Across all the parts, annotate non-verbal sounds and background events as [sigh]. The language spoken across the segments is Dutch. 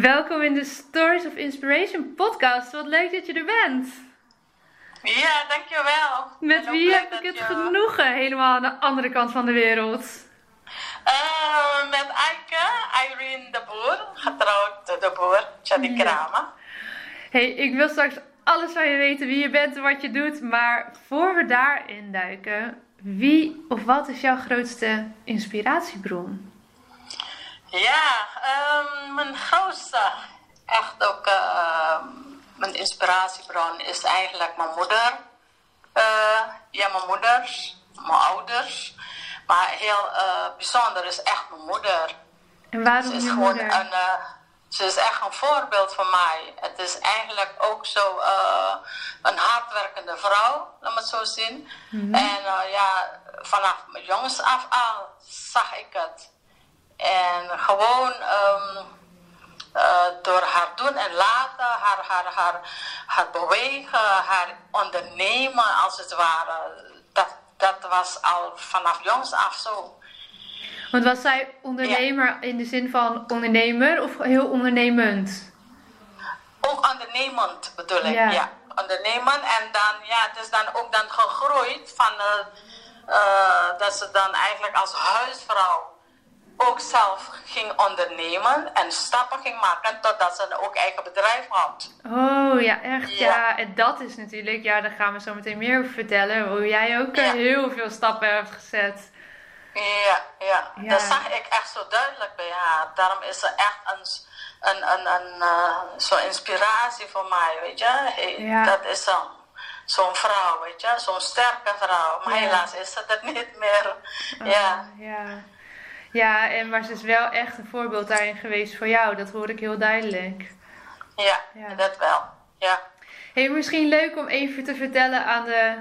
Welkom in de Stories of Inspiration podcast. Wat leuk dat je er bent. Ja, dankjewel. Met En wie heb ik het je- genoegen helemaal aan de andere kant van de wereld? Eh, met Eike, Irene de Boer, getrouwd de Boer, Chadi Ja. Kramer. Hey, ik wil straks alles van je weten, wie je bent en wat je doet. Maar voor we daarin duiken, wie of wat is jouw grootste inspiratiebron? Ja, ehm, mijn grootste, echt ook ehm, mijn inspiratiebron is eigenlijk mijn moeder. Eh, ja, mijn moeders, mijn ouders. Maar heel eh, bijzonder is echt mijn moeder. En waarom Ze is gewoon moeder? een, eh, ze is echt een voorbeeld voor mij. Het is eigenlijk ook zo een hardwerkende vrouw, laat me het zo zien. Mhm. En ja, vanaf mijn jongens af aan zag ik het. En gewoon ehm, eh, door haar doen en laten, haar, haar, haar, haar bewegen, haar ondernemen als het ware. Dat, dat was al vanaf jongs af zo. Want was zij ondernemer in de zin van ondernemer of heel ondernemend? Ook ondernemend bedoel ik, Ja. ja. Ondernemen en dan, ja, het is dan ook dan gegroeid van eh, eh, dat ze dan eigenlijk als huisvrouw ook zelf ging ondernemen en stappen ging maken totdat ze ook eigen bedrijf had. Oh ja, echt ja. Ja. En dat is natuurlijk, ja, daar gaan we zo meteen meer over vertellen. Hoe jij ook eh, Ja. heel veel stappen hebt gezet. Ja, ja, Ja. dat zag ik echt zo duidelijk bij haar. Daarom is ze echt een, een, een, een eh, zo'n inspiratie voor mij, weet je. Hey. Dat is zo'n zo'n vrouw, weet je, zo'n sterke vrouw. Maar helaas is ze dat niet meer. Oh, ja. Ja, en maar ze is wel echt een voorbeeld daarin geweest voor jou. Dat hoor ik heel duidelijk. Ja, Ja. dat wel. Ja. Hey, misschien leuk om even te vertellen aan de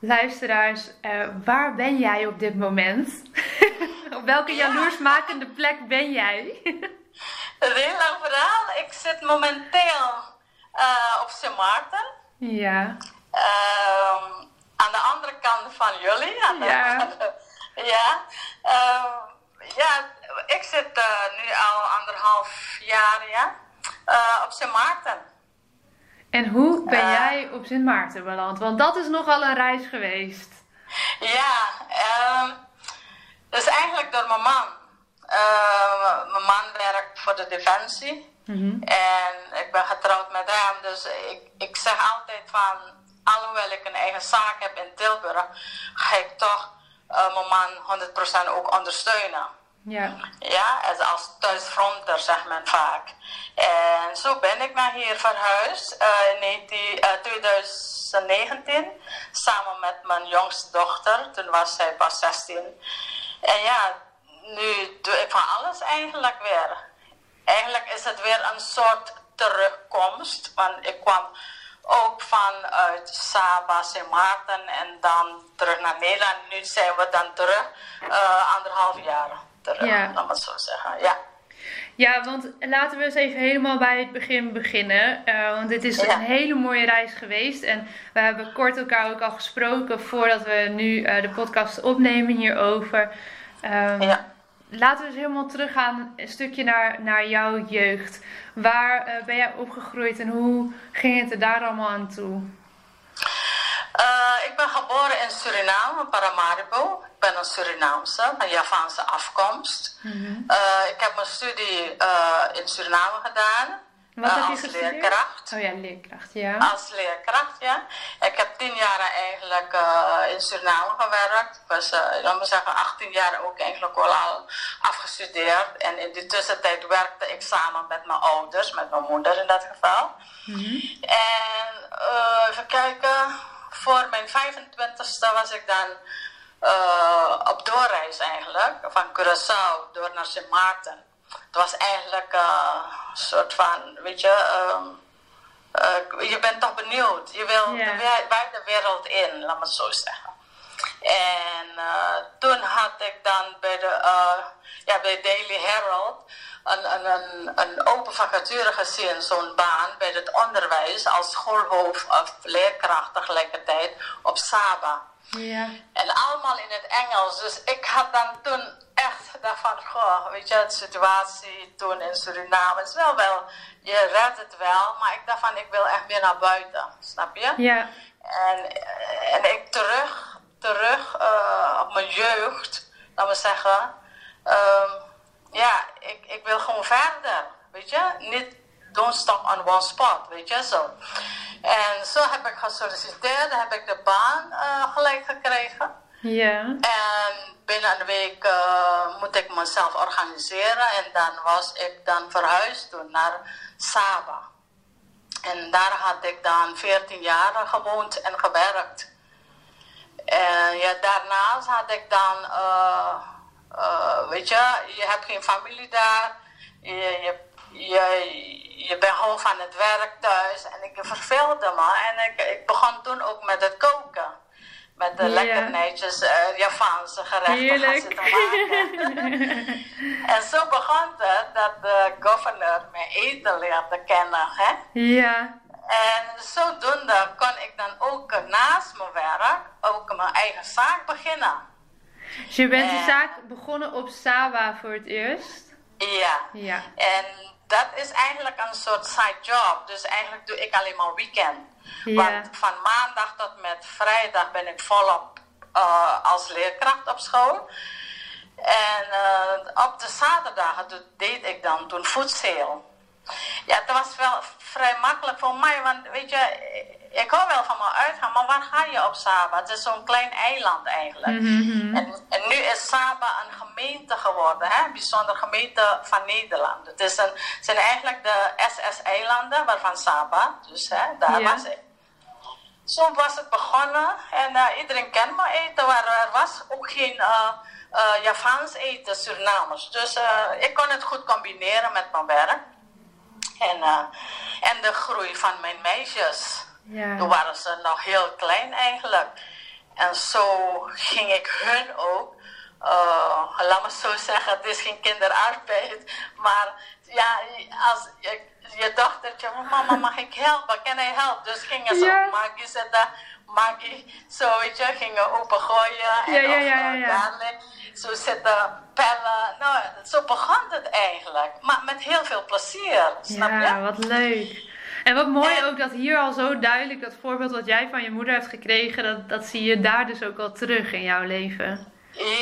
luisteraars. eh, waar ben jij op dit moment? [laughs] op welke Ja. jaloersmakende plek ben jij? [laughs] Een heel lang verhaal. Ik zit momenteel eh, op Sint Maarten. ja. Ehm, aan de andere kant van jullie. Aan de, Ja. [laughs] ja. Ja, ik zit eh, nu al anderhalf jaar ja, eh, op Sint Maarten. En hoe ben Eh. jij op Sint Maarten beland? Want dat is nogal een reis geweest. Ja, ehm dat is eigenlijk door mijn man. Ehm, mijn man werkt voor de Defensie. Mhm. En ik ben getrouwd met hem, dus ik, ik zeg altijd van, alhoewel ik een eigen zaak heb in Tilburg, ga ik toch eh, mijn man 100% ook ondersteunen. Ja. Ja, als- als thuisfronter zegt men vaak. En zo ben ik naar hier verhuisd eh, in 19, eh, 2019, samen met mijn jongste dochter. Toen was zij pas 16. En ja, nu doe ik van alles eigenlijk weer. Eigenlijk is het weer een soort terugkomst, want ik kwam ook vanuit Saba, Sint Maarten en dan terug naar Nederland. Nu zijn we dan terug, eh, anderhalf jaar terug, Ja. laat het zo zeggen. Ja. Ja, want laten we eens even helemaal bij het begin beginnen. Eh, want dit is Ja. een hele mooie reis geweest. En we hebben kort elkaar ook al gesproken voordat we nu eh, de podcast opnemen hierover. Ehm, Ja. Laten we eens helemaal teruggaan, een stukje naar, naar jouw jeugd. Waar eh, ben jij opgegroeid en hoe ging het er daar allemaal aan toe? Eh, ik ben geboren in Suriname, Paramaribo. Ik ben een Surinaamse, van Javaanse afkomst. Eh, ik heb mijn studie in Suriname gedaan. Wat heb je als gestudeerd? leerkracht. Oh ja, leerkracht, ja. Als leerkracht, ja. Ik heb tien jaar eigenlijk uh, in Suriname gewerkt. Ik was, uh, laten we zeggen, 18 jaar ook eigenlijk al afgestudeerd. En in die tussentijd werkte ik samen met mijn ouders, met mijn moeder in dat geval. Mm -hmm. En uh, even kijken, voor mijn 25ste was ik dan op doorreis eigenlijk, van Curaçao door naar Sint Maarten. Het was eigenlijk uh, een soort van, weet je, um, uh, je bent toch benieuwd. Je wil yeah. de wereld in, laat me het zo zeggen. En uh, toen had ik dan bij de uh, ja, bij Daily Herald een, een, een, een open vacature gezien, zo'n baan bij het onderwijs als schoolhoofd of leerkracht tegelijkertijd op Saba. Ja. En allemaal in het Engels. Dus ik had dan toen echt daarvan, goh, weet je, de situatie toen in Suriname is wel wel, je redt het wel, maar ik dacht van, ik wil echt meer naar buiten, snap je? Ja. En, en ik terug, terug uh, op mijn jeugd, laten we zeggen, um, ja, ik, ik wil gewoon verder, weet je, niet don't stop on one spot, weet je, zo. En zo heb ik gesolliciteerd, heb ik de baan uh, gelijk gekregen. Ja. En binnen een week uh, moet ik mezelf organiseren en dan was ik dan verhuisd toen naar Saba. En daar had ik dan 14 jaar gewoond en gewerkt. En ja, daarnaast had ik dan, uh, uh, weet je, je hebt geen familie daar. Je, je, je, je bent gewoon van het werk thuis. En ik verveelde me. En ik, ik begon toen ook met het koken. Met de Ja. lekkernetjes, uh, Javaanse gerechten gaan zitten maken. [laughs] en zo begon het dat de governor mijn eten leerde kennen. Hè? Ja. En zodoende kon ik dan ook naast mijn werk ook mijn eigen zaak beginnen. Dus je bent de zaak begonnen op Saba voor het eerst? Ja. Ja. En dat is eigenlijk een soort side job. Dus eigenlijk doe ik alleen maar weekend. Ja. Want van maandag tot met vrijdag ben ik volop eh, als leerkracht op school. En eh, op de zaterdagen deed ik dan toen voedsel. Ja, het was wel vrij makkelijk voor mij, want weet je, ik hou wel van me uitgaan, maar waar ga je op Saba? Het is zo'n klein eiland eigenlijk. Mhm. En, en nu is Saba een gemeente geworden, hè? een bijzondere gemeente van Nederland. Het is een, zijn eigenlijk de SS-eilanden waarvan Saba, dus hè, daar was ik. Zo was het begonnen en eh, iedereen kent me eten, maar er was ook geen uh, uh, Javaans eten, Surinamers. Dus ik kon het goed combineren met mijn werk. En, uh, en de groei van mijn meisjes. Ja. Toen waren ze nog heel klein eigenlijk. En zo ging ik hun ook, uh, laat me zo zeggen, het is geen kinderarbeid, maar ja, als je, je dochtertje, mama mag ik helpen, kan hij helpen? Dus gingen ze Ja. op Maggie zetten, Maggie, zo weet je, gingen opengooien en Ja, ja, of, ja, ja, ja. Zo zitten pellen. Nou, zo begon het eigenlijk, maar met heel veel plezier, snap je? Ja, wat leuk. En wat mooi En- ook dat hier al zo duidelijk dat voorbeeld wat jij van je moeder hebt gekregen, dat, dat zie je daar dus ook al terug in jouw leven.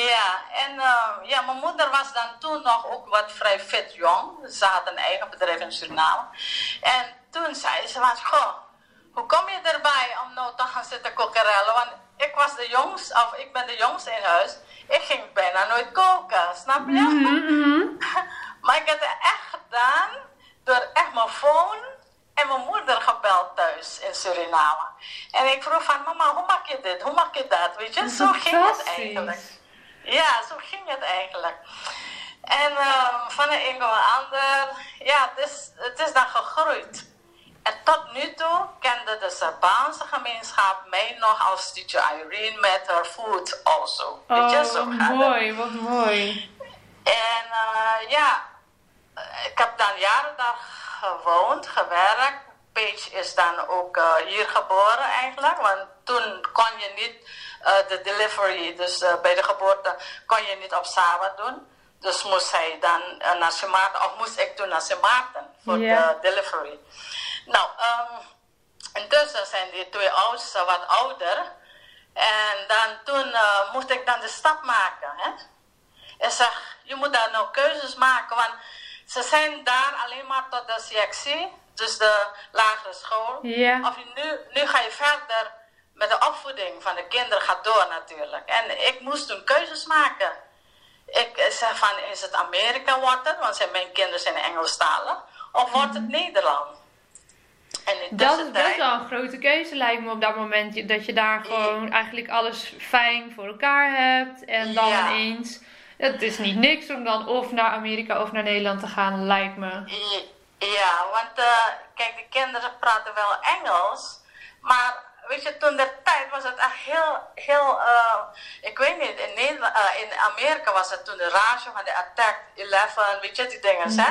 Ja, en uh, ja, mijn moeder was dan toen nog ook wat vrij fit jong. Ze had een eigen bedrijf in Suriname. En toen zei ze van, goh, hoe kom je erbij om nou te gaan zitten kokerellen? Want ik was de jongste, of ik ben de jongste in huis. Ik ging bijna nooit koken, snap je? Mhm. [laughs] maar ik heb het echt gedaan door echt mijn phone en mijn moeder gebeld thuis in Suriname. En ik vroeg van, mama, hoe maak je dit? Hoe maak je dat? Weet je, zo ging het eigenlijk. Ja, zo ging het eigenlijk. En uh, van de een de ander, ja, het is, het is dan gegroeid. En tot nu toe kende de Sabaanse gemeenschap mij nog als teacher Irene met haar food also. Weet je, Oh, zo het. mooi, wat mooi. En uh, ja, ik heb dan jaren daar gewoond, gewerkt. Paige is dan ook uh, hier geboren eigenlijk, want toen kon je niet uh, de delivery, dus bij de geboorte kon je niet op Saba doen. Dus moest hij dan naar Sint Maarten, of moest ik toen naar Sint Maarten voor de delivery. Nou, um, intussen zijn die twee oudsten wat ouder. En dan toen uh, moest ik dan de stap maken. Hè? En zeg, je moet daar nou keuzes maken, want ze zijn daar alleen maar tot de CXC, dus de lagere school. Ja. Of nu, nu ga je verder met de opvoeding van de kinderen gaat door natuurlijk. En ik moest toen keuzes maken. Ik zeg van, is het Amerika wordt het? Want zijn- mijn kinderen zijn Engelstalig. Of wordt het Nederland? En Dat is best wel een grote keuze lijkt me op dat moment. Dat je daar gewoon eigenlijk alles fijn voor elkaar hebt. En dan Ja. ineens... Het is niet niks om dan of naar Amerika of naar Nederland te gaan, lijkt me. Ja, want eh, kijk, de kinderen praten wel Engels, maar weet je, toen de tijd was het echt heel, heel, eh, ik weet niet, in, Nederland, eh, in Amerika was het toen de ratio van de Attack 11, weet je, die dingen, hè?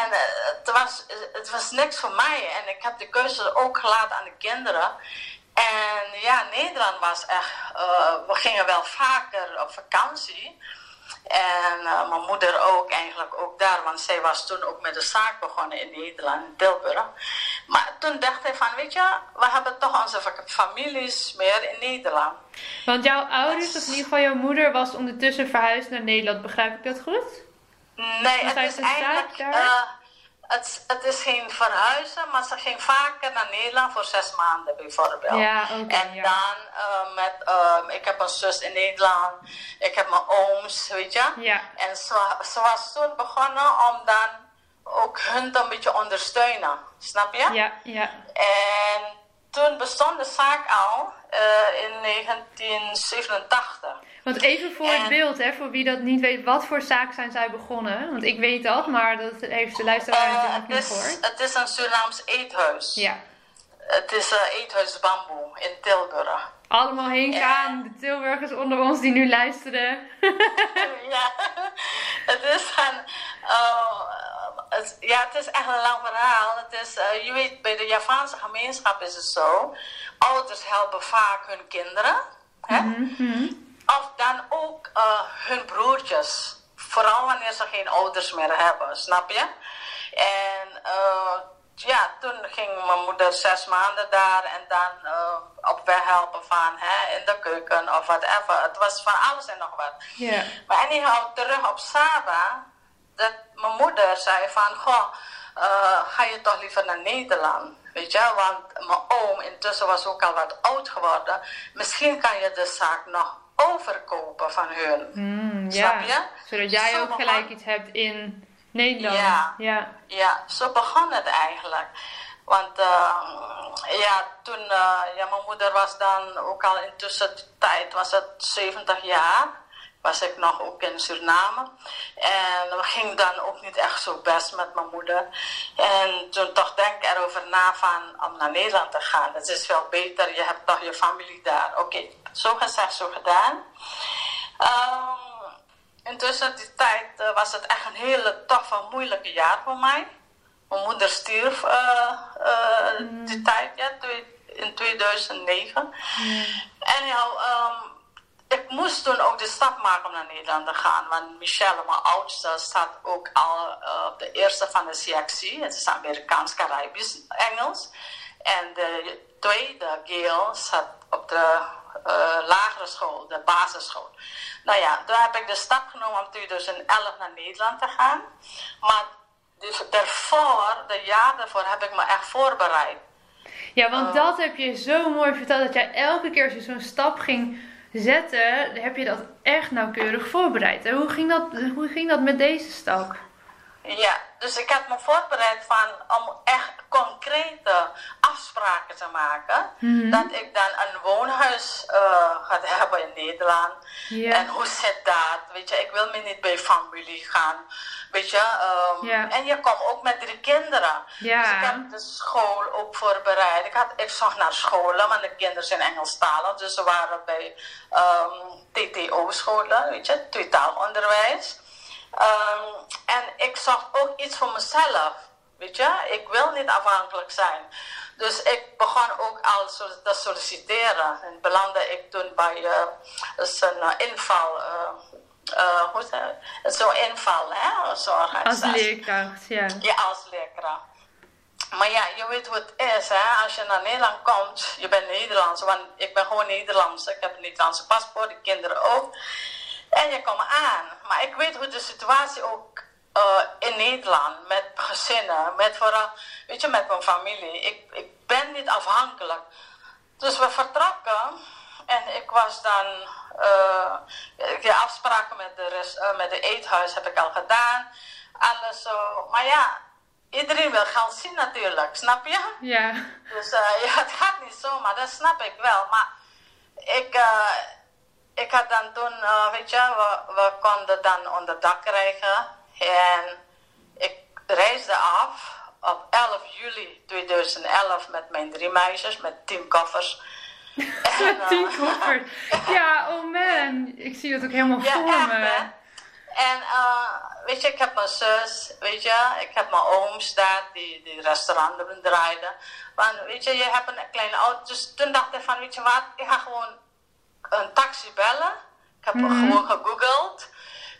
En eh, het, was, het was niks voor mij en ik heb de keuze ook gelaten aan de kinderen. En ja, Nederland was echt, we gingen wel vaker op vakantie. En eh, mijn moeder ook eigenlijk ook daar, want zij was toen ook met de zaak begonnen in Nederland, in Tilburg. Maar toen dacht hij van, weet je, we hebben toch onze fa- families meer in Nederland. Want jouw ouders, of in ieder geval jouw moeder, was ondertussen verhuisd naar Nederland. Begrijp ik dat goed? Nee, het hij is eigenlijk, daar? eh, het, het is geen verhuizen, maar ze ging vaker naar Nederland voor zes maanden bijvoorbeeld. Ja, oké, en ja. dan eh, met, ehm, ik heb een zus in Nederland, ik heb mijn ooms, weet je. Ja. En ze, ze was toen begonnen om dan ook hun een beetje ondersteunen, snap je? Ja, ja. En toen bestond de zaak al eh, in 1987. Want even voor het beeld, hè, voor wie dat niet weet, wat voor zaak zijn zij begonnen? Want ik weet dat, maar dat heeft de luisteraar Eh, natuurlijk het, niet gehoord. het is een Surinaams eethuis. Ja. Het is uh, Eethuis Bamboe in Tilburg. Allemaal heen gaan, de Tilburgers onder ons die nu luisteren. [laughs] ja, [laughs] het is een, uh, het, ja, het is echt een lang verhaal. Het is, uh, je weet, bij de Javaanse gemeenschap is het zo. Ouders helpen vaak hun kinderen. Hè? Of dan ook uh, hun broertjes. Vooral wanneer ze geen ouders meer hebben, snap je? En uh, ja, toen ging mijn moeder zes maanden daar en dan uh, op weg helpen van hè, in de keuken of whatever. Het was van alles en nog wat. Ja. Maar anyhow, terug op Saba, dat mijn moeder zei van, goh, uh, ga je toch liever naar Nederland? Weet je, want mijn oom intussen was ook al wat oud geworden. Misschien kan je de zaak nog overkopen van hun. Mm, Snap ja. je? Zodat jij Zo ook gelijk iets hebt in Nederland. Ja. ja. Ja, zo begon het eigenlijk. Want uh, ja, toen, uh, ja, mijn moeder was dan ook al intussen tijd, was het 70 jaar. Was ik nog ook in Suriname. En we gingen dan ook niet echt zo best met mijn moeder. En toen toch denk ik erover na van om naar Nederland te gaan. Het is veel beter, je hebt toch je familie daar. Oké, okay, zo gezegd, zo gedaan. Um, intussen die tijd uh, was het echt een hele toffe, moeilijke jaar voor mij. Mijn moeder stierf uh, uh, mm. die tijd, ja, in 2009. Mm. En ja, um, ik moest toen ook de stap maken om naar Nederland te gaan. Want Michelle, mijn oudste, staat ook al op de eerste van de CXC. Het is Amerikaans-Caribisch Engels. En de tweede, Gail, zat op de lagere school, de basisschool. Nou ja, toen heb ik de stap genomen om 2011 naar Nederland te gaan. Maar dus daarvoor, de jaar daarvoor, heb ik me echt voorbereid. Ja, want uh, dat heb je zo mooi verteld. Dat jij elke keer als je zo'n stap ging zetten, heb je dat echt nauwkeurig voorbereid. En hoe ging dat, hoe ging dat met deze stap? Ja, dus ik heb me voorbereid van om echt concrete afspraken te maken. Mm -hmm. Dat ik dan een woonhuis uh, ga hebben in Nederland. Ja. En hoe zit dat? Weet je, ik wil me niet bij familie gaan. Weet je, um, ja. en je komt ook met drie kinderen. Ja. Dus ik heb de school ook voorbereid. Ik, had, ik zag naar scholen, want de kinderen zijn Engelstalig. Dus ze waren bij um, TTO-scholen, weet je, tweetaalonderwijs. Um, en ik zag ook iets voor mezelf. Weet je, ik wil niet afhankelijk zijn. Dus ik begon ook al te solliciteren. En belandde ik toen bij uh, een uh, inval. Uh, uh, hoe het? Zo'n inval, hè? Zo als leerkracht, ja. Ja, als leerkracht. Maar ja, je weet hoe het is, hè? Als je naar Nederland komt, je bent Nederlands, want ik ben gewoon Nederlands. Ik heb een Nederlandse paspoort, de kinderen ook. En je komt aan. Maar ik weet hoe de situatie ook uh, in Nederland met gezinnen, met vooral, weet je, met mijn familie. Ik, ik ben niet afhankelijk. Dus we vertrokken en ik was dan, uh, de afspraken met de, rest, uh, met de eethuis heb ik al gedaan. Alles zo, maar ja, iedereen wil geld zien natuurlijk, snap je? Ja. Dus uh, [laughs] ja, het gaat niet zomaar, dat snap ik wel. Maar ik, uh, ik had dan toen, uh, weet je, we, we konden dan onder dak krijgen. En ik reisde af op 11 juli 2011 met mijn drie meisjes, met tien koffers. Met tien koffers? Ja, oh man, ik zie het ook helemaal ja, voor echt, me. Hè? En uh, weet je, ik heb mijn zus, weet je, ik heb mijn ooms daar die, die restauranten draaiden. Want weet je, je hebt een kleine auto. Dus toen dacht ik van, weet je wat, ik ga gewoon een taxi bellen. Ik heb mm -hmm. gewoon gegoogeld.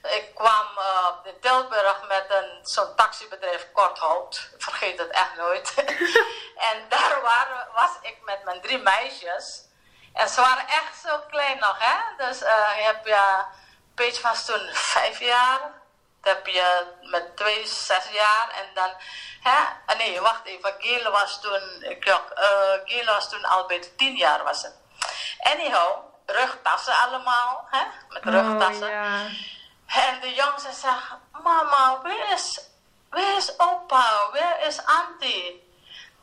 Ik kwam uh, in Tilburg met een, zo'n taxibedrijf Korthout. Ik vergeet het echt nooit. [laughs] en daar waren, was ik met mijn drie meisjes. En ze waren echt zo klein nog, hè. Dus uh, je hebt ja... Peach was toen vijf jaar. Dan heb je met twee zes jaar. En dan, hè? Nee, wacht even. Gele was toen, ik, uh, Gele was toen al bij de tien jaar was het. Anyhow, rugtassen allemaal, hè? Met rugtassen. Oh, ja. En de jongens zeggen, mama, waar is, waar is opa? Waar is auntie?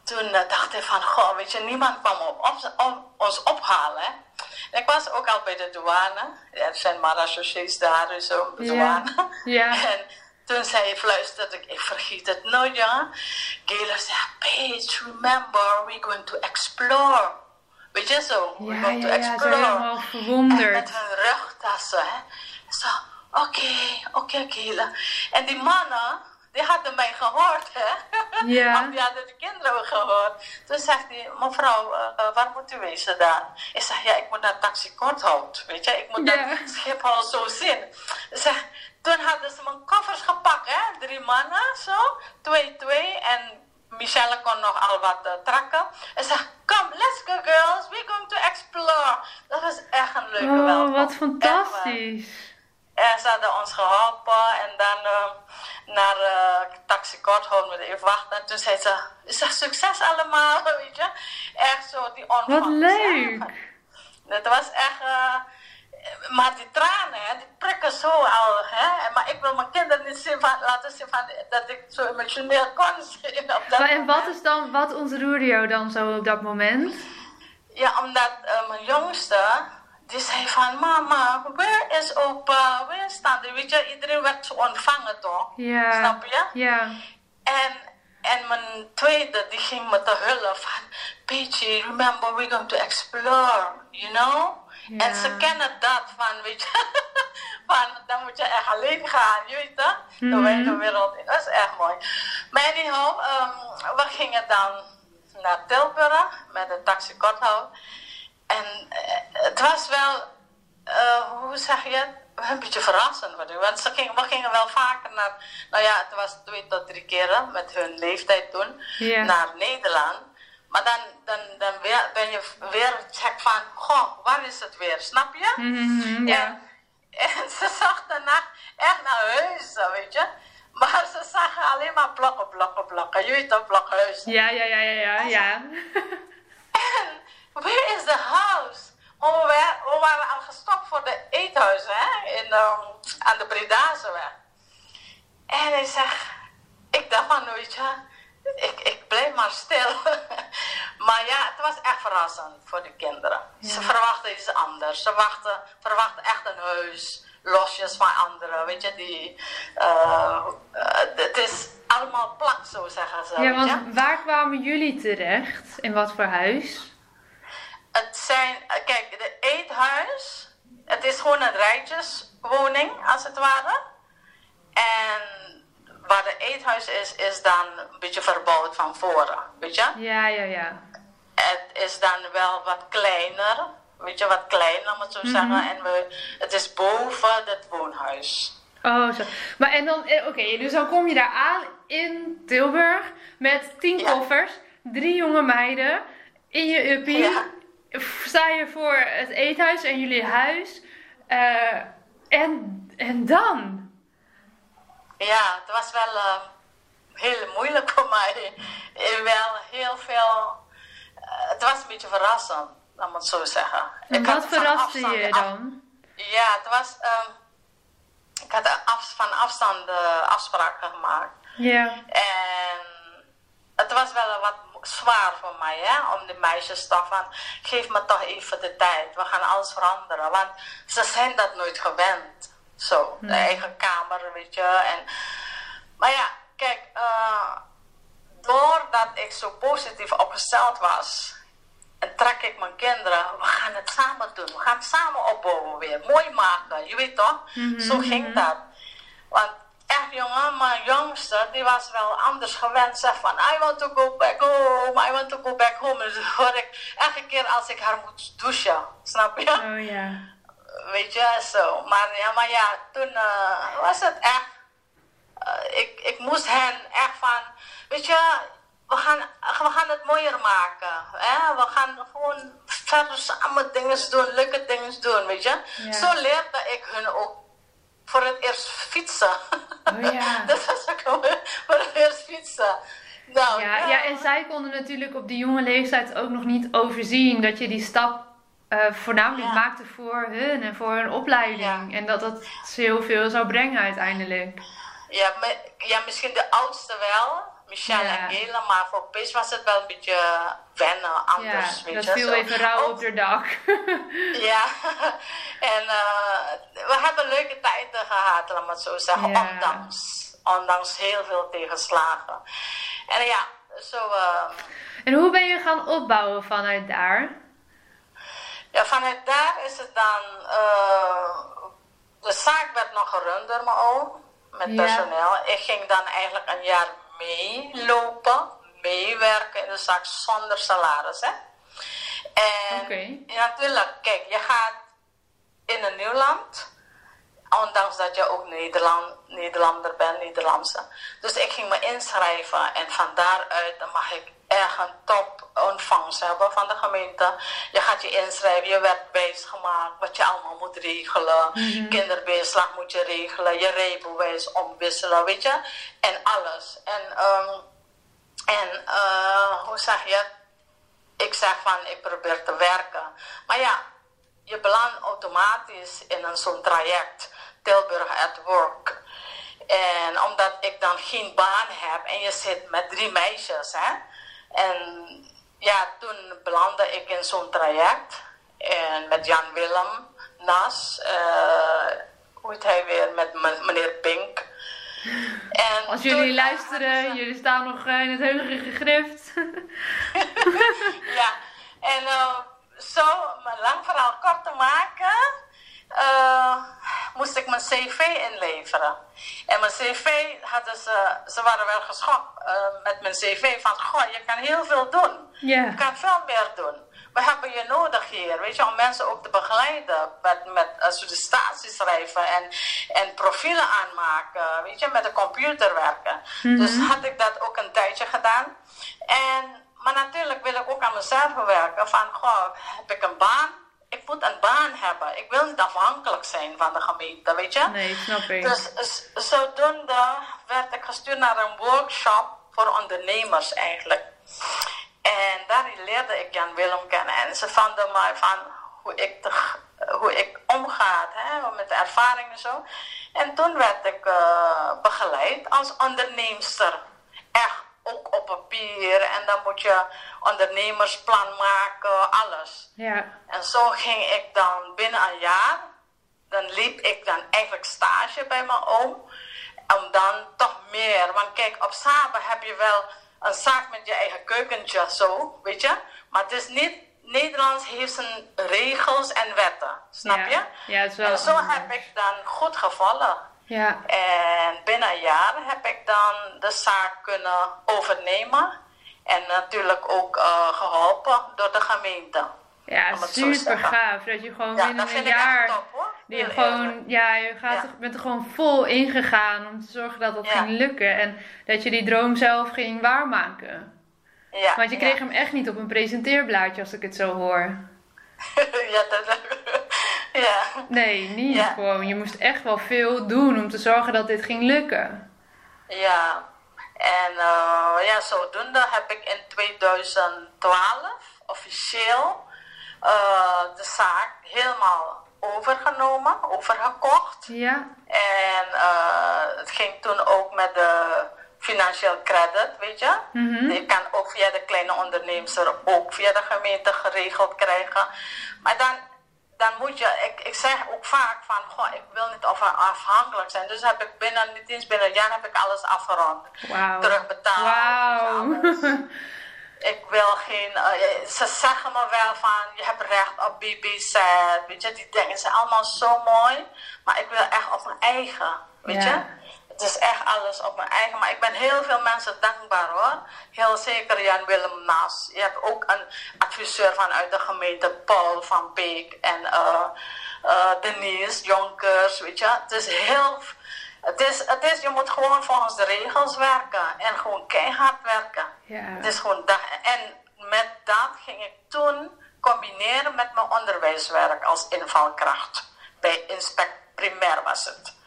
Toen uh, dacht ik van, goh, weet je, niemand kwam op, op, op, ons ophalen? Ik was ook al bij de douane. Er zijn marechaussées daar, zo, de douane. Ja. ja. [laughs] En toen zei fluisterde ik, ik vergeet het nooit, ja. Gela zei, Paige, remember, we're going to explore. Weet je zo? Ja, we're going ja, to explore. Ja, helemaal verwonderd. En met hun rugtassen, hè. Zo, oké, oké, Gela. En die mannen, die hadden mij gehoord, hè? Ja. [laughs] Of die hadden de kinderen gehoord. Toen zegt hij, mevrouw, uh, uh, waar moet u wezen dan? Ik zeg, ja, ik moet naar Taxi Korthout, weet je? Ik moet naar Schiphol zo zien. Zeg, toen hadden ze mijn koffers gepakt, hè? Drie mannen, zo. Twee, twee. En Michelle kon nog al wat uh, trakken. En zeg, kom, let's go girls, we're going to explore. Dat was echt een leuke Oh, welkom. wat fantastisch. En ze hadden ons geholpen en dan uh, naar uh, Taxi Korthout met even wachten. En toen zei ze, is dat succes allemaal, [laughs] weet je? Echt zo, die ontvangst. Wat leuk. Het was echt, uh, maar die tranen, hè, die prikken zo al, hè. Maar ik wil mijn kinderen niet zien van, laten zien van, dat ik zo emotioneel kon zijn Maar en wat is dan, wat ontroerde jou dan zo op dat moment? Ja, omdat uh, mijn jongste, die zei van, mama, waar is opa, waar staat? Weet je, iedereen werd zo ontvangen toch? Ja. Snap je? Ja. En, en mijn tweede, die ging me te hullen van, Peachy, remember we're going to explore, you know? Ja. En ze kennen dat van, weet je, [laughs] van, dan moet je echt alleen gaan, je weet dat? De Mhm. wijde wereld dat is echt mooi. Maar anyhow, um, we gingen dan naar Tilburg met de taxi Korthout. En uh, het was wel, uh, hoe zeg je het? Een beetje verrassend. Want ze gingen, we gingen wel vaker naar, nou ja, het was twee tot drie keren met hun leeftijd toen, naar Nederland. Maar dan, dan, dan weer, ben je weer check van, goh, waar is het weer? Snap je? Ja. En, [laughs] en ze zag daarna echt naar huizen, weet je. Maar ze zagen alleen maar blokken, blokken, blokken. Je weet toch, blokhuizen. Ja, ja, ja, ja, ja, ja. [laughs] Where is the house? Maar we, waren, we waren al gestopt voor de eethuizen, hè? In, um, aan de Bredazeweg. En hij zegt, ik dacht van, weet je, ik, ik bleef maar stil. [laughs] maar ja, het was echt verrassend voor de kinderen. Ja. Ze verwachten iets anders. Ze wachten, verwachten echt een huis, losjes van anderen, weet je, die... Uh, uh, het is allemaal plat, zo zeggen ze, Ja, want waar kwamen jullie terecht? In wat voor huis? Het zijn, eh, kijk, de eethuis, het is gewoon een rijtjeswoning, als het ware. En waar de eethuis is, is dan een beetje verbouwd van voren, weet je? Ja, ja, ja. Het is dan wel wat kleiner, weet je, wat kleiner, om het zo te Mhm. zeggen. En we, het is boven het woonhuis. Oh, zo. Maar en dan, eh, oké, dus dan kom je daar aan in Tilburg met tien Ja. koffers, drie jonge meiden in je uppie. Ja. Sta je voor het eethuis en jullie huis. eh, en, en dan? ja, het was wel uh, heel moeilijk [laughs] voor mij. wel heel veel. Uh, het was een beetje verrassend, laat het zo zeggen. En wat verraste je dan? Ja, het was. Uh, ik had af, van afstand afspraken gemaakt. Ja. En het was wel wat zwaar voor mij, hè, om de meisjes toch van, geef me toch even de tijd, we gaan alles veranderen. Want ze zijn dat nooit gewend, zo, de eigen kamer, weet je. En, maar ja, kijk, uh, doordat ik zo positief opgesteld was, en trek ik mijn kinderen, we gaan het samen doen, we gaan het samen opbouwen weer, mooi maken, je weet toch? Mhm, zo ging mhm. dat. Want echt jongen, mijn jongste, die was wel anders gewend. Zeg van, I want to go back home, I want to go back home. Dus hoor ik elke keer als ik haar moet douchen, snap je? Oh ja. Weet je, zo. Maar ja, maar ja toen uh, was het echt, uh, ik, ik moest hen echt van, weet je, we gaan, we gaan het mooier maken. Hè? We gaan gewoon verder samen dingen doen, leuke dingen doen, weet je. Ja. Zo leerde ik hun ook voor het eerst fietsen. Oh ja. [laughs] dat was ook voor het eerst fietsen. Nou, ja, ja, en zij konden natuurlijk op die jonge leeftijd ook nog niet overzien dat je die stap uh, voornamelijk maakte voor hun en voor hun opleiding. En dat dat heel veel zou brengen uiteindelijk. Ja, maar, ja, misschien de oudste wel. Michelle en Gele, maar voor Pis was het wel een beetje wennen, anders. Ja, weet dat viel even rauw op de dak. [laughs] ja, [laughs] en uh, we hebben leuke tijden gehad, laat maar zo zeggen, ondanks, ondanks heel veel tegenslagen. En ja, zo... Uh, en hoe ben je gaan opbouwen vanuit daar? Ja, vanuit daar is het dan... Uh, de zaak werd nog gerund door mijn oom, met personeel. Ik ging dan eigenlijk een jaar meelopen, meewerken in de zaak zonder salaris. Hè? En okay. natuurlijk, kijk, je gaat in een nieuw land, ondanks dat je ook Nederland, Nederlander bent, Nederlandse. Dus ik ging me inschrijven en van daaruit mag ik echt een top ontvangst hebben van de gemeente. Je gaat je inschrijven, je werd bezig gemaakt, wat je allemaal moet regelen. Mm moet je regelen, je rijbewijs omwisselen, weet je. En alles. En, um, en uh, hoe zeg je Ik zeg van, ik probeer te werken. Maar ja, je belandt automatisch in een zo'n traject. Tilburg at Work. En omdat ik dan geen baan heb en je zit met drie meisjes, hè. En ja, toen belandde ik in zo'n traject. En met Jan Willem Nas. Uh, hoe heet hij weer? Met meneer Pink. En Als jullie luisteren, jullie staan nog eh, in het heugige gegrift. [laughs] ja, en uh, zo, lang verhaal kort te maken, uh, moest ik mijn cv inleveren. En mijn cv hadden ze, ze waren wel geschokt uh, met mijn cv van, goh, je kan heel veel doen. Yeah. Je kan veel meer doen. We hebben je nodig hier, weet je, om mensen ook te begeleiden met, met uh, sollicitaties schrijven en, en profielen aanmaken, weet je, met de computer werken. Mm -hmm. Dus had ik dat ook een tijdje gedaan. En, maar natuurlijk wil ik ook aan mezelf werken van, goh, heb ik een baan? Ik moet een baan hebben. Ik wil niet afhankelijk zijn van de gemeente, weet je? Nee, snap ik. Dus zodoende werd ik gestuurd naar een workshop voor ondernemers eigenlijk. En daar leerde ik Jan Willem kennen. En ze vonden mij van hoe ik, te, hoe ik omga hè, met de ervaring en zo. En toen werd ik uh, begeleid als onderneemster. Echt ook op papier. En dan moet je ondernemersplan maken, alles. Ja. En zo ging ik dan binnen een jaar, dan liep ik dan eigenlijk stage bij mijn oom. Om dan toch meer, want kijk, op Samen heb je wel een zaak met je eigen keukentje, zo, weet je. Maar het is niet, Nederlands heeft zijn regels en wetten, snap je? Ja, wel en zo heb ik dan goed gevallen. Ja. En binnen een jaar heb ik dan de zaak kunnen overnemen. En natuurlijk ook uh, geholpen door de gemeente. Ja, super gaaf. Dat je gewoon binnen een jaar. Top, je gewoon, ja, je gaat Er, bent er gewoon vol ingegaan om te zorgen dat dat ging lukken. En dat je die droom zelf ging waarmaken. Ja, Want je kreeg hem echt niet op een presenteerblaadje als ik het zo hoor. [laughs] ja, dat, [laughs] ja. Nee, niet gewoon. Je moest echt wel veel doen om te zorgen dat dit ging lukken. Ja, en uh, ja, zodoende heb ik in 2012 officieel uh, de zaak helemaal overgenomen, overgekocht. Ja. En uh, het ging toen ook met de financieel credit, weet je. Mhm. Je kan ook via de kleine ondernemers ook via de gemeente geregeld krijgen. Maar dan, dan moet je, ik, ik zeg ook vaak van, goh, ik wil niet afhankelijk zijn. Dus heb ik binnen, niet eens binnen een jaar heb ik alles afgerond. Wauw. Terugbetaald. Je, alles. [laughs] ik wil geen, uh, ze zeggen me wel van, je hebt recht op BBZ, weet je, die dingen zijn allemaal zo mooi, maar ik wil echt op mijn eigen, weet je. Het is echt alles op mijn eigen, maar ik ben heel veel mensen dankbaar hoor. Heel zeker Jan Willem Nas. Je hebt ook een adviseur vanuit de gemeente, Paul van Beek en uh, uh, Denise Jonkers, weet je. Het is heel, het is, het is, je moet gewoon volgens de regels werken en gewoon keihard werken. Ja. Het is gewoon dag. En met dat ging ik toen combineren met mijn onderwijswerk als invalkracht. Bij Inspect Primair was het.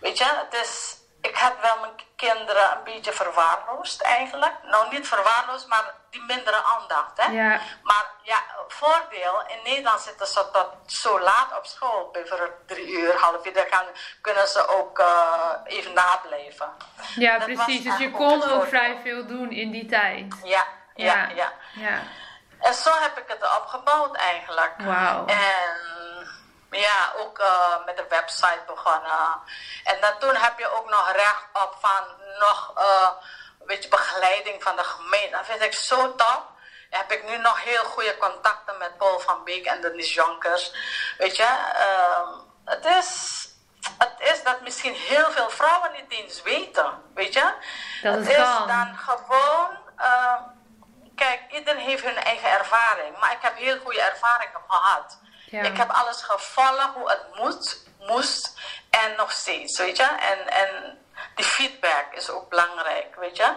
Weet je, het is, ik had wel mijn kinderen een beetje verwaarloosd eigenlijk. Nou, niet verwaarloosd, maar die mindere aandacht. Hè? Ja. Maar ja, voordeel, in Nederland zitten ze tot zo laat op school, bijvoorbeeld drie uur, half uur, dan kunnen ze ook uh, even nablijven. Ja, Dat precies. Dus je kon ook vrij veel doen in die tijd. Ja, ja, ja. ja. En zo heb ik het opgebouwd eigenlijk. Wauw. En ja, ook uh, met de website begonnen. En dan toen heb je ook nog recht op van nog uh, een beetje begeleiding van de gemeente. Dat vind ik zo top. Dan heb ik nu nog heel goede contacten met Paul van Beek en Denise Jonkers. Weet je, uh, het is... Het is dat misschien heel veel vrouwen niet eens weten, weet je. Dat het het is dan gewoon uh, kijk, iedereen heeft hun eigen ervaring. Maar ik heb heel goede ervaringen gehad. Ja. Ik heb alles gevolgd hoe het moet, moest en nog steeds, weet je. En, en die feedback is ook belangrijk, weet je.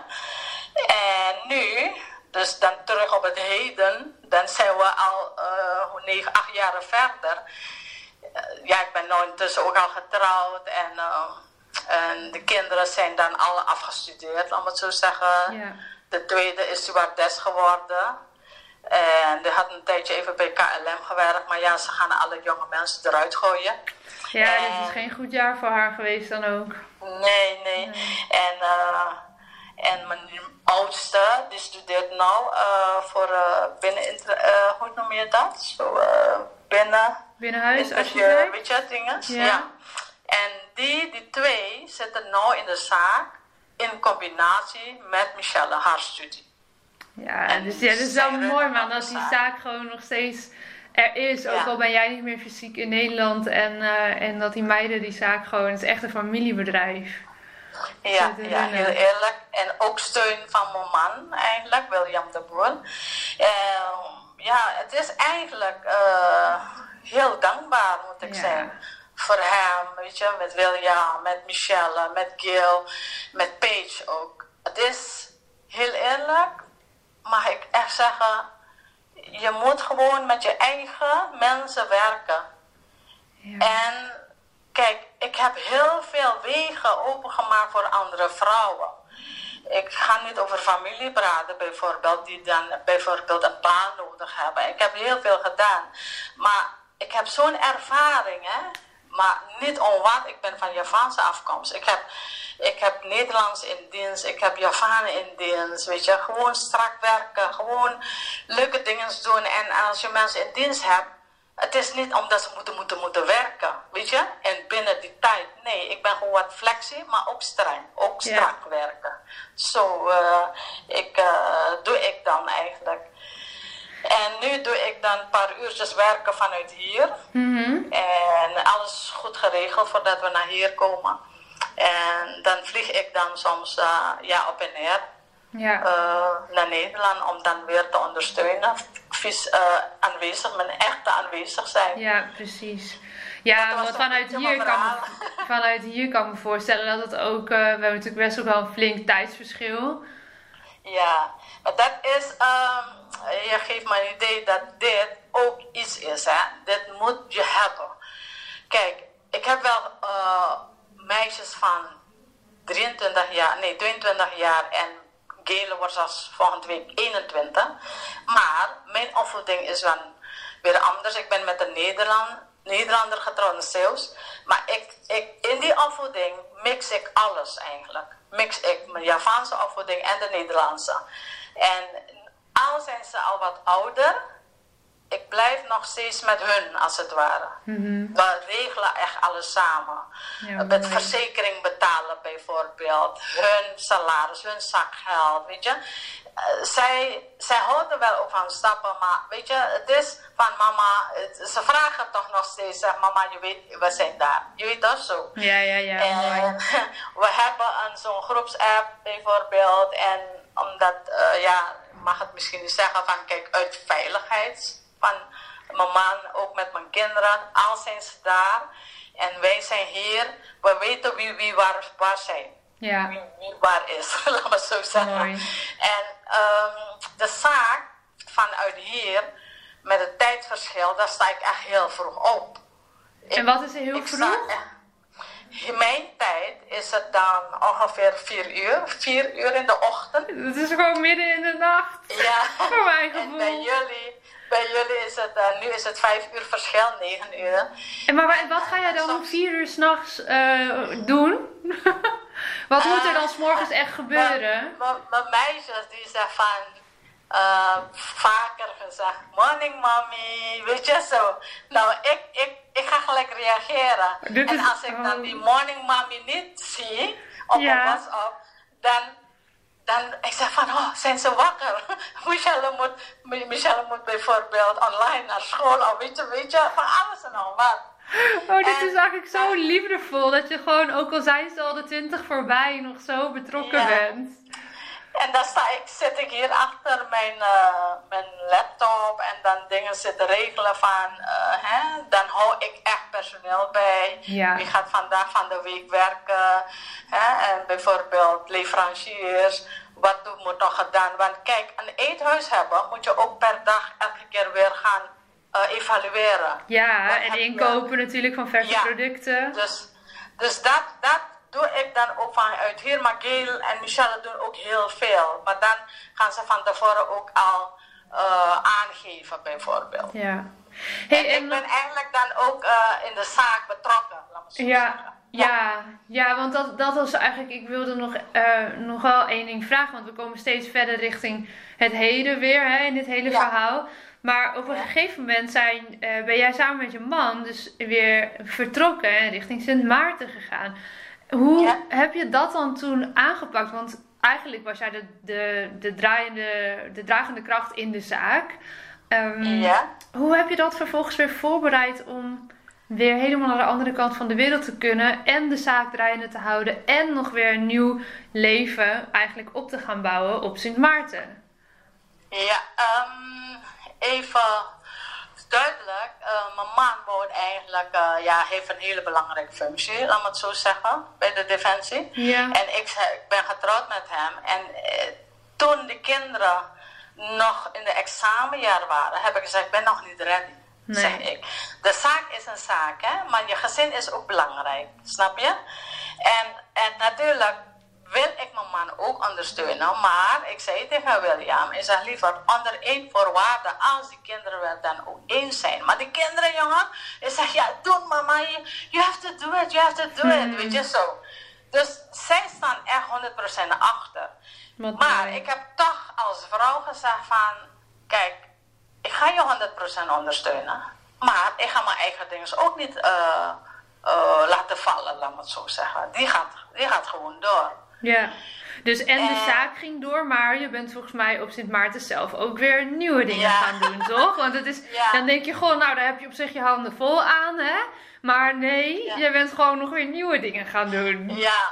En nu, dus dan terug op het heden, dan zijn we al uh, negen, acht jaren verder. Uh, ja, ik ben nu intussen ook al getrouwd en, uh, en de kinderen zijn dan alle afgestudeerd, laat me het zo zeggen. Ja. De tweede is stewardess geworden. En die had een tijdje even bij KLM gewerkt, maar ja, ze gaan alle jonge mensen eruit gooien. Ja, En- dit is geen goed jaar voor haar geweest dan ook. Nee, nee. En, uh, en mijn oudste, die studeert nou uh, voor uh, binnen, hoe noem je dat? Zo, binnen, Binnenhuis, als je weet je, dingen. Ja. En die, die twee zitten nou in de zaak in combinatie met Michelle, haar studie. Ja, En dus ja, dat is wel mooi man, de die zaak. gewoon nog steeds er is. Ook Ja. al ben jij niet meer fysiek in Nederland en, eh, en dat die meiden die zaak gewoon, het is echt een familiebedrijf. Ja, ja, heel eerlijk. En ook steun van mijn man eigenlijk, William de Boer. Uh, ja, het is eigenlijk uh, heel dankbaar, moet ik Ja. zeggen. Voor hem, weet je, met William, met Michelle, met Gil, met Paige ook. Het is heel eerlijk, mag ik echt zeggen, je moet gewoon met je eigen mensen werken. Ja. En kijk, ik heb heel veel wegen opengemaakt voor andere vrouwen. Ik ga niet over familie praten, bijvoorbeeld, die dan bijvoorbeeld een baan nodig hebben. Ik heb heel veel gedaan. Maar ik heb zo'n ervaring, hè. Maar niet om wat, ik ben van Javaanse afkomst. Ik heb, ik heb Nederlands in dienst, ik heb Javanen in dienst, weet je. Gewoon strak werken, gewoon leuke dingen doen. En als je mensen in dienst hebt, het is niet omdat ze moeten, moeten, moeten werken, weet je. En binnen die tijd, nee, ik ben gewoon wat flexie, maar ook streng, ook strak werken. Zo uh, ik, uh, doe ik dan eigenlijk. En nu doe ik dan een paar uurtjes werken vanuit hier. Mhm. En alles goed geregeld voordat we naar hier komen. En dan vlieg ik dan soms uh, ja, op en neer Ja. uh, naar Nederland om dan weer te ondersteunen. Vis, uh, aanwezig, mijn echte aanwezig zijn. Ja, precies. Ja, want vanuit hier, kan me, vanuit hier kan ik me voorstellen dat het ook... eh, we hebben natuurlijk best ook wel een flink tijdsverschil. Ja, maar dat is, um, je geeft me een idee dat dit ook iets is, hè. Dit moet je hebben. Kijk, ik heb wel uh, meisjes van 23 jaar, nee 22 jaar en Gele wordt zelfs volgende week 21. Maar mijn opvoeding is dan weer anders. Ik ben met een Nederland, Nederlander getrouwd in Zeeuws. Maar ik, ik, in die opvoeding mix ik alles eigenlijk. Mix ik mijn Javaanse opvoeding en de Nederlandse. En al zijn ze al wat ouder, ik blijf nog steeds met hun, als het ware. Mhm. We regelen echt alles samen. Ja, met verzekering betalen bijvoorbeeld. Hun salaris, hun zakgeld, weet je. Eh, zij, zij houden wel ook van stappen, maar weet je, het is van mama, het- ze vragen toch nog steeds, zeg mama, je weet, we zijn daar. Je weet dat zo. Ja, ja, ja. En [laughs] we hebben een zo'n groepsapp bijvoorbeeld. En omdat, eh, ja, mag het misschien niet zeggen van kijk, uit veiligheid van mijn man, ook met mijn kinderen, al zijn ze daar. En wij zijn hier, we weten wie, wie waar, waar zijn. Ja. Wie, wie waar is, [laughs] laat me zo zeggen. Mooi. En ehm, de zaak vanuit hier, met het tijdverschil, daar sta ik echt heel vroeg op. En wat is er heel vroeg? in mijn tijd is het dan ongeveer 4 uur, 4 uur in de ochtend. Het is gewoon midden in de nacht. Ja. [laughs] Voor mijn En bij gevoel. jullie, bij jullie is het, eh, nu is het 5 uur verschil, 9 uur. En maar wa- wat ga jij dan om vier uur s'nachts eh doen? [laughs] wat moet er dan s'morgens echt gebeuren? Mijn- meisjes die zeggen van, eh, vaker gezegd, morning mommy, weet je zo. Nou, ik, ik, ik ga gelijk reageren. Dit en is- als ik dan oh. die morning mommy niet zie, op Ja. een WhatsApp, dan, dan ik zeg van, oh, zijn ze wakker? [laughs] Michelle moet, Mi- Michelle moet bijvoorbeeld online naar school, of weet je, weet je, van alles en nog wat. Oh, dit en- is eigenlijk zo liefdevol. Dat je gewoon, ook al zijn ze al de twintig voorbij, nog zo betrokken Ja. bent. En dan sta ik, zit ik hier achter mijn, eh, mijn laptop en dan dingen zitten regelen van, eh, hè, dan hou ik echt personeel bij. Ja. Wie gaat vandaag van de week werken? Hè? En bijvoorbeeld leveranciers, wat moet nog gedaan? Want kijk, een eethuis hebben moet je ook per dag elke keer weer gaan eh, evalueren. Ja, en inkopen natuurlijk van verse Ja. producten. Dus, dus dat, dat doe ik dan ook vanuit. Maar Gail en Michelle doen ook heel veel. Maar dan gaan ze van tevoren ook al eh, aangeven, bijvoorbeeld. Ja. Hey, en en ik ben eigenlijk dan ook eh, in de zaak betrokken, laat me zo Ja, zeggen. ja, ja, want dat, dat was eigenlijk, ik wilde nog, nog wel één ding vragen, want we komen steeds verder richting het heden weer, hè, in dit hele Ja. verhaal. Maar op een Ja. gegeven moment zijn, ben jij samen met je man dus weer vertrokken en richting Sint Maarten gegaan. Hoe Ja. heb je dat dan toen aangepakt? Want eigenlijk was jij de, de, de, draaiende, de dragende kracht in de zaak. Ehm, Ja. hoe heb je dat vervolgens weer voorbereid om weer helemaal naar de andere kant van de wereld te kunnen en de zaak draaiende te houden en nog weer een nieuw leven eigenlijk op te gaan bouwen op Sint Maarten? Ja, ehm, even duidelijk. eh, mijn man woont eigenlijk, eh, ja, heeft een hele belangrijke functie, laat me het zo zeggen, bij de Defensie. Ja. En ik, ben getrouwd met hem. En eh, toen de kinderen nog in de examenjaar waren, heb ik gezegd, ik ben nog niet ready. Nee. Zeg ik. De zaak is een zaak, hè? maar je gezin is ook belangrijk, snap je? En, en natuurlijk wil ik mijn man ook ondersteunen, maar ik zei tegen William, ik zeg liever onder één voorwaarde, als die kinderen het dan ook eens zijn. Maar die kinderen, jongen, ik zeg, ja, doe mama, you, you have to do it, you have to do it, weet je zo. Dus zij staan echt 100% achter. Wat Maar ik heb toch als vrouw gezegd van, kijk, ik ga je 100% ondersteunen. Maar ik ga mijn eigen dingen ook niet eh, eh, laten vallen, laat me het zo zeggen. Die gaat, die gaat gewoon door. Ja. Dus en de Eh. zaak ging door, maar je bent volgens mij op Sint Maarten zelf ook weer nieuwe dingen Ja. gaan doen, [laughs] toch? Want het is, Ja. dan denk je gewoon, nou daar heb je op zich je handen vol aan, hè? Maar nee, Ja. je bent gewoon nog weer nieuwe dingen gaan doen. Ja,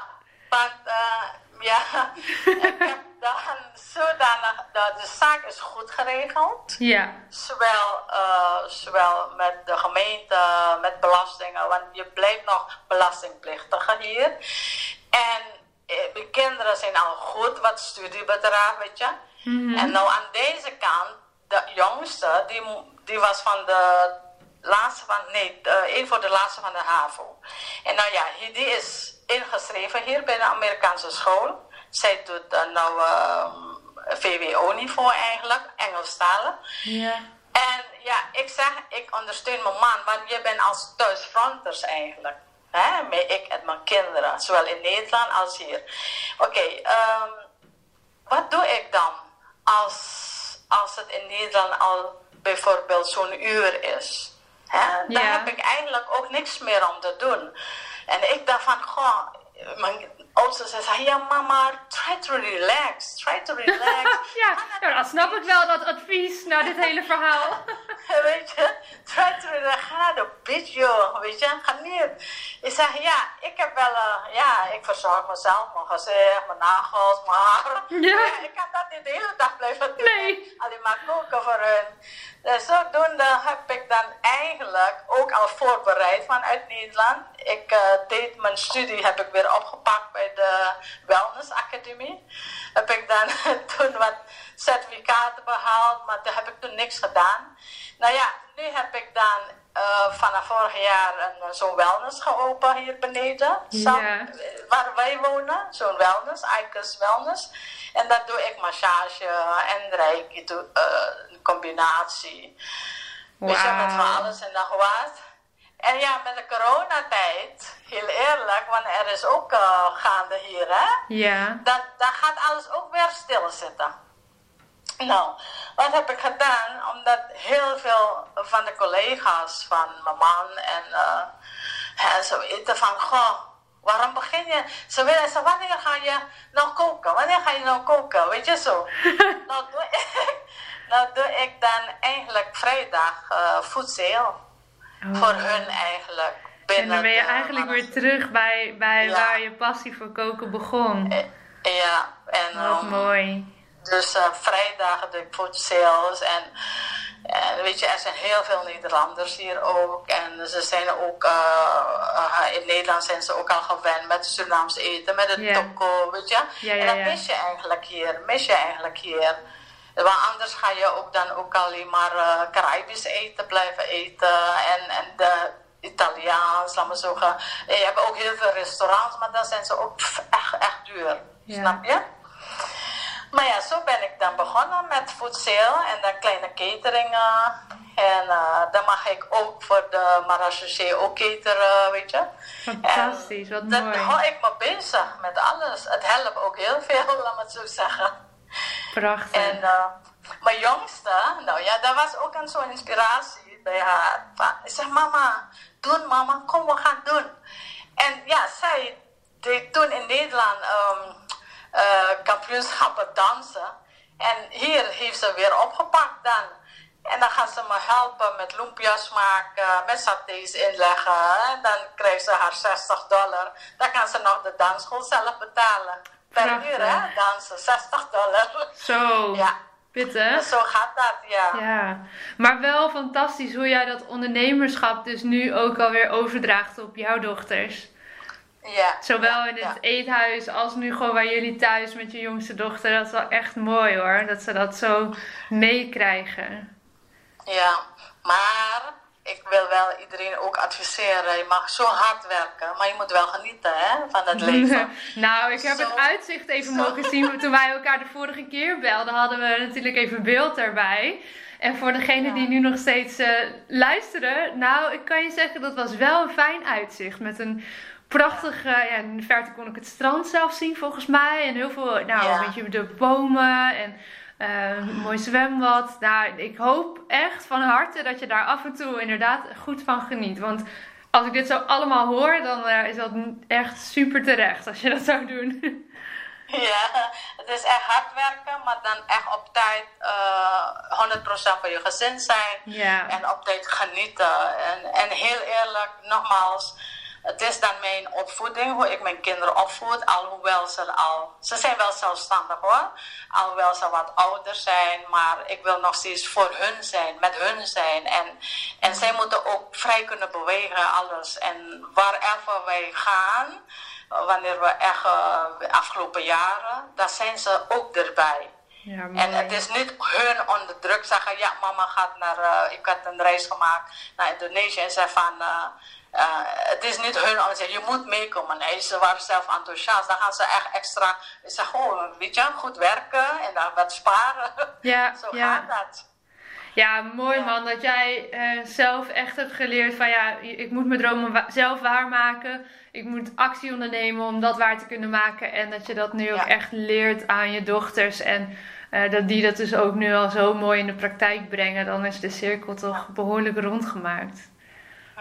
want eh, ja, [laughs] ik heb dan zodanig, de, de zaak is goed geregeld. Ja. Zowel, eh, zowel met de gemeente, met belastingen, want je blijft nog belastingplichtige hier. En eh, de kinderen zijn al goed wat studie betreft, weet je. Mhm. En nou aan deze kant, de jongste, die, die was van de laatste van, nee, een voor de laatste van de HAVO. En nou ja, die is ingeschreven hier bij de Amerikaanse school. Zij doet uh, nou uh, ehm, VWO-niveau eigenlijk, Engelstalen. Ja. En ja, ik zeg, ik ondersteun mijn man, want je bent als thuisfronters eigenlijk. Hè? Met ik en mijn kinderen, zowel in Nederland als hier. Oké, okay, um, wat doe ik dan als, als het in Nederland al bijvoorbeeld zo'n uur is? Hè? Dan heb ik eigenlijk ook niks meer om te doen. En ik dacht van, goh, mijn oudste zei, ja mama, try to relax, try to relax. [laughs] ja, nou, dan snap ik wel dat advies na dit hele verhaal. [laughs] [laughs] weet je, naar de beach joh, weet je, ga niet. Ik zeg, ja, ik heb wel, uh, ja, ik verzorg mezelf, mijn gezicht, mijn nagels, mijn haar. [laughs] Ja. ik kan dat niet de hele dag blijven doen. Nee. Alleen maar koken voor hun. Dus zodoende heb ik dan eigenlijk ook al voorbereid vanuit Nederland. Ik uh, deed mijn studie, heb ik weer opgepakt bij de Wellness Academy. Heb ik dan [laughs] toen wat certificaten behaald, maar daar heb ik toen niks gedaan. Nou ja, nu heb ik dan uh, vanaf vorig jaar een zo'n wellness geopend hier beneden. Yeah. Waar wij wonen, zo'n wellness, Icus Wellness. En dat doe ik massage en reiki, doe, uh, een combinatie. Wow. Weet je, met van alles en nog wat. En ja, met de coronatijd, heel eerlijk, want er is ook uh, gaande hier, hè? Ja. Dan gaat alles ook weer stilzitten. Nou, wat heb ik gedaan? Omdat heel veel van de collega's van mijn man en uh, zo weten van, goh, waarom begin je? Ze willen zeggen, wanneer ga je nou koken? Wanneer ga je nou koken? Weet je zo? [laughs] nou, doe ik, nou doe ik dan eigenlijk vrijdag uh, voedsel. Oh. Voor hun eigenlijk. En dan ben je eigenlijk weer terug bij, bij waar je passie voor koken begon. Eh, ja. En, Wat um, mooi. Dus uh, vrijdagen doe ik food sales. En, en weet je, er zijn heel veel Nederlanders hier ook. En ze zijn ook, uh, in Nederland zijn ze ook al gewend met Surinaams eten, met het yeah. toko, weet je. En dat mis je eigenlijk hier, mis je eigenlijk hier. Want anders ga je ook dan ook alleen maar uh, Caribisch eten blijven eten. En, en de Italiaans, laat maar zeggen. En je hebt ook heel veel restaurants, maar dan zijn ze ook echt, echt duur. Snap je? Maar ja, zo ben ik dan begonnen met voedsel en dan kleine cateringen. En uh, dan mag ik ook voor de marachaussee ook cateren, weet je. Fantastisch, wat mooi. Dan hou ik me bezig met alles. Het helpt ook heel veel, [laughs] laat me het zo zeggen. Prachtig. En uh, mijn jongste, nou ja, dat was ook een zo'n inspiratie bij haar. Ik zeg, mama, doen mama, kom we gaan doen. En ja, zij deed toen in Nederland... Um, uh, kampioenschappen dansen. En hier heeft ze weer opgepakt dan. En dan gaan ze me helpen met lumpia's maken, met satés inleggen. En dan krijgt ze haar 60 dollar. Dan kan ze nog de dansschool zelf betalen. Per uur, hè? Dansen, 60 dollar. Zo. [laughs] Ja. Pittig. Zo gaat dat, ja. ja. Maar wel fantastisch hoe jij dat ondernemerschap dus nu ook alweer overdraagt op jouw dochters. Ja. Zowel in het eethuis als nu gewoon bij jullie thuis met je jongste dochter. Dat is wel echt mooi hoor, dat ze dat zo meekrijgen. Ja, maar ik wil wel iedereen ook adviseren. Je mag zo hard werken, maar je moet wel genieten hè, van het leven. [laughs] nou, ik heb het uitzicht even mogen zien. Toen wij elkaar de vorige keer belden, hadden we natuurlijk even beeld erbij. En voor degenen die nu nog steeds uh, luisteren, nou, ik kan je zeggen, dat was wel een fijn uitzicht. Met een prachtig. ja, in de verte kon ik het strand zelf zien volgens mij. En heel veel, nou, ja. een beetje de bomen en uh, mooi zwembad. Nou, ik hoop echt van harte dat je daar af en toe inderdaad goed van geniet. Want als ik dit zo allemaal hoor, dan uh, is dat echt super terecht als je dat zou doen. [laughs] Ja, het is echt hard werken, maar dan echt op tijd uh, eh, 100% voor je gezin zijn. Ja. En op tijd genieten. En, en heel eerlijk, nogmaals het is dan mijn opvoeding, hoe ik mijn kinderen opvoed, alhoewel ze al, ze zijn wel zelfstandig hoor, alhoewel ze wat ouder zijn, maar ik wil nog steeds voor hun zijn, met hun zijn. En, en zij moeten ook vrij kunnen bewegen, alles. En wherever wij gaan, wanneer we echt uh, afgelopen jaren, dan zijn ze ook erbij. Ja, En het is niet hun onder druk zeggen, ja mama gaat naar, eh, ik had een reis gemaakt naar Indonesië en zei van, eh, eh, het is niet hun om te zeggen, je moet meekomen. Nee, ze waren zelf enthousiast, dan gaan ze echt extra, ik zeg, oh, weet je, goed werken en dan wat sparen. Ja, [laughs] Zo ja. gaat dat. Ja, mooi Ja. man. Dat jij eh, zelf echt hebt geleerd van ja, ik moet mijn dromen wa- zelf waarmaken. Ik moet actie ondernemen om dat waar te kunnen maken. En dat je dat nu ook echt leert aan je dochters. En eh, dat die dat dus ook nu al zo mooi in de praktijk brengen. Dan is de cirkel toch behoorlijk rondgemaakt.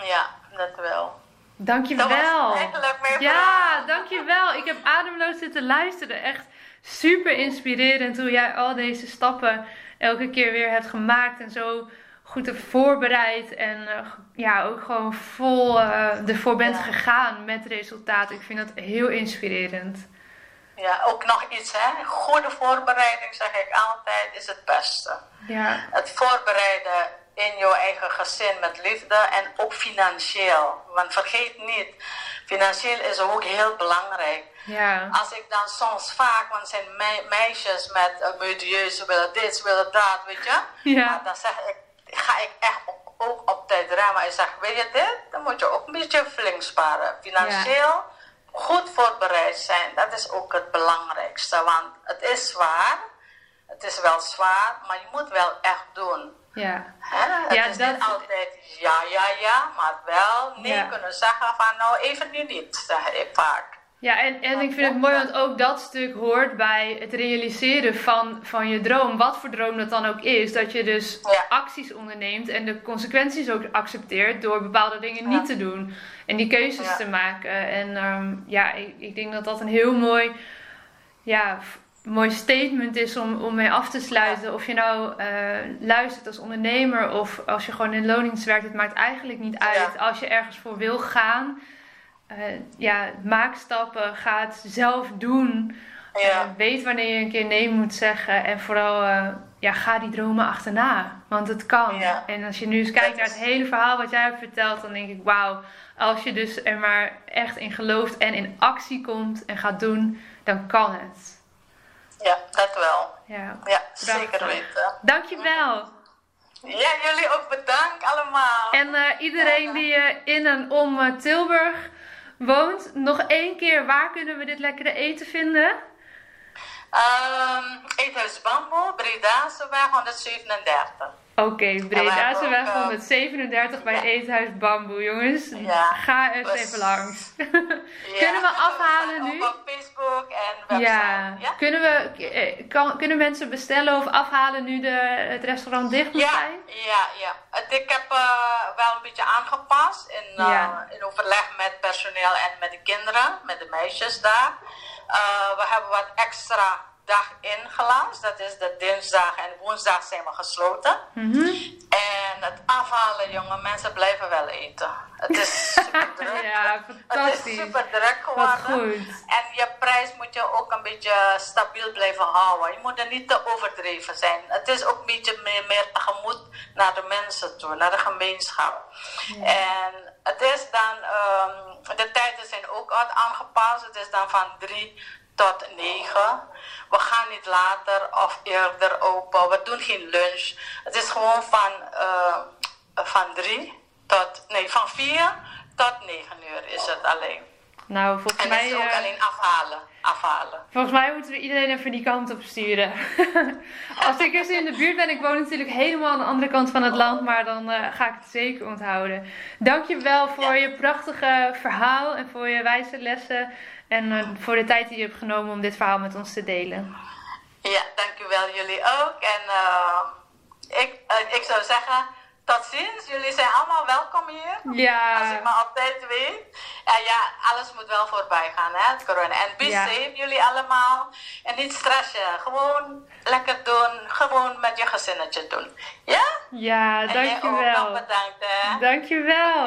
Ja, dat wel. Dankjewel. mijn Ja, dankjewel. Ik heb ademloos zitten luisteren. Echt super inspirerend hoe jij al deze stappen elke keer weer hebt gemaakt en zo goed hebt voorbereid. En eh, ja, ook gewoon vol eh, ervoor bent Ja. gegaan met resultaat. Ik vind dat heel inspirerend. Ja, ook nog iets, hè. Goede voorbereiding, zeg ik altijd, is het beste. Ja, Het voorbereiden in jouw eigen gezin met liefde en ook financieel. Want vergeet niet, financieel is ook heel belangrijk. ja, Als ik dan soms vaak, want zijn mei- meisjes met uh, milieu, ze willen dit, ze willen dat, weet je. Ja. Maar dan zeg ik, ga ik echt op, ook op tijd remmen. En zeg, wil je dit? Dan moet je ook een beetje flink sparen. Financieel goed voorbereid zijn, dat is ook het belangrijkste. Want het is zwaar, het is wel zwaar, maar je moet wel echt doen. Ja. Hè? Het Ja, is dat- niet altijd ja, ja, ja, maar wel nee Ja. kunnen zeggen van nou even nu niet, zeg ik vaak. Ja, en, en ik vind het mooi, want ook dat stuk hoort bij het realiseren van, van je droom. Wat voor droom dat dan ook is. Dat je dus Ja. acties onderneemt en de consequenties ook accepteert door bepaalde dingen niet te doen. En die keuzes Ja. te maken. En ehm, ja, ik, ik denk dat dat een heel mooi, ja, mooi statement is om, om mee af te sluiten. Of je nou eh, luistert als ondernemer of als je gewoon in loondienst werkt. Het maakt eigenlijk niet uit. Ja. Als je ergens voor wil gaan eh, ja, maak stappen, ga het zelf doen. Ja. Eh, weet wanneer je een keer nee moet zeggen. En vooral, ja, ga die dromen achterna. Want het kan. Ja. En als je nu eens kijkt naar het hele verhaal wat jij hebt verteld, dan denk ik, wauw. Als je dus er maar echt in gelooft en in actie komt en gaat doen, dan kan het. Ja, dat wel. Ja. Ja, zeker weten. Dankjewel. Ja, jullie ook bedankt allemaal. En eh, iedereen die eh, in en om eh, Tilburg woont, nog één keer, waar kunnen we dit lekkere eten vinden? Ehm Eethuis Bamboe, Bredaseweg 137. Oké, Bredaseweg ook, eh, 137 bij ja. Eethuis Bamboe. Jongens, Ja, ga eens even langs. [laughs] Ja, Kunnen we afhalen nu? Op Facebook en website. ja, Ja, Kunnen, we, eh, kan, kunnen mensen bestellen of afhalen nu de, het restaurant dicht moet ja, zijn? ja. ja. Het- Ik heb eh, wel een beetje aangepast in, eh, in overleg met personeel en met de kinderen, met de meisjes daar. We hebben wat extra dag ingelast. Dat is de dinsdag en woensdag zijn we gesloten. Mhm. En het afhalen, jongen, mensen blijven wel eten. Het is [laughs] super druk. Ja, Het is fantastisch. super druk geworden. goed. En je prijs moet je ook een beetje stabiel blijven houden. Je moet er niet te overdreven zijn. Het is ook een beetje meer, meer tegemoet naar de mensen toe, naar de gemeenschap. En het is dan, ehm, de tijden zijn ook wat aangepast. Het is dan van drie tot negen. We gaan niet later of eerder open. We doen geen lunch. Het is gewoon van, eh, van drie tot, nee, van vier tot negen uur is het alleen. Nou, volgens En dat mij, is ook eh, alleen afhalen. afhalen. volgens mij moeten we iedereen even die kant op sturen. [laughs] Als ik eens in de buurt ben, ik woon natuurlijk helemaal aan de andere kant van het land, maar dan eh, ga ik het zeker onthouden. Dankjewel voor je prachtige verhaal en voor je wijze lessen en eh, voor de tijd die je hebt genomen om dit verhaal met ons te delen. Ja, dankjewel jullie ook. En eh, ik, eh, ik zou zeggen, tot ziens. Jullie zijn allemaal welkom hier. Als Ja, ik maar op tijd weet. En ja, alles moet wel voorbij gaan, hè, het corona. En be Ja. safe, jullie allemaal. En niet stressen. Gewoon lekker doen. Gewoon met je gezinnetje doen. Ja? ja, En jij ook nog dankjewel. bedankt, hè. Dankjewel.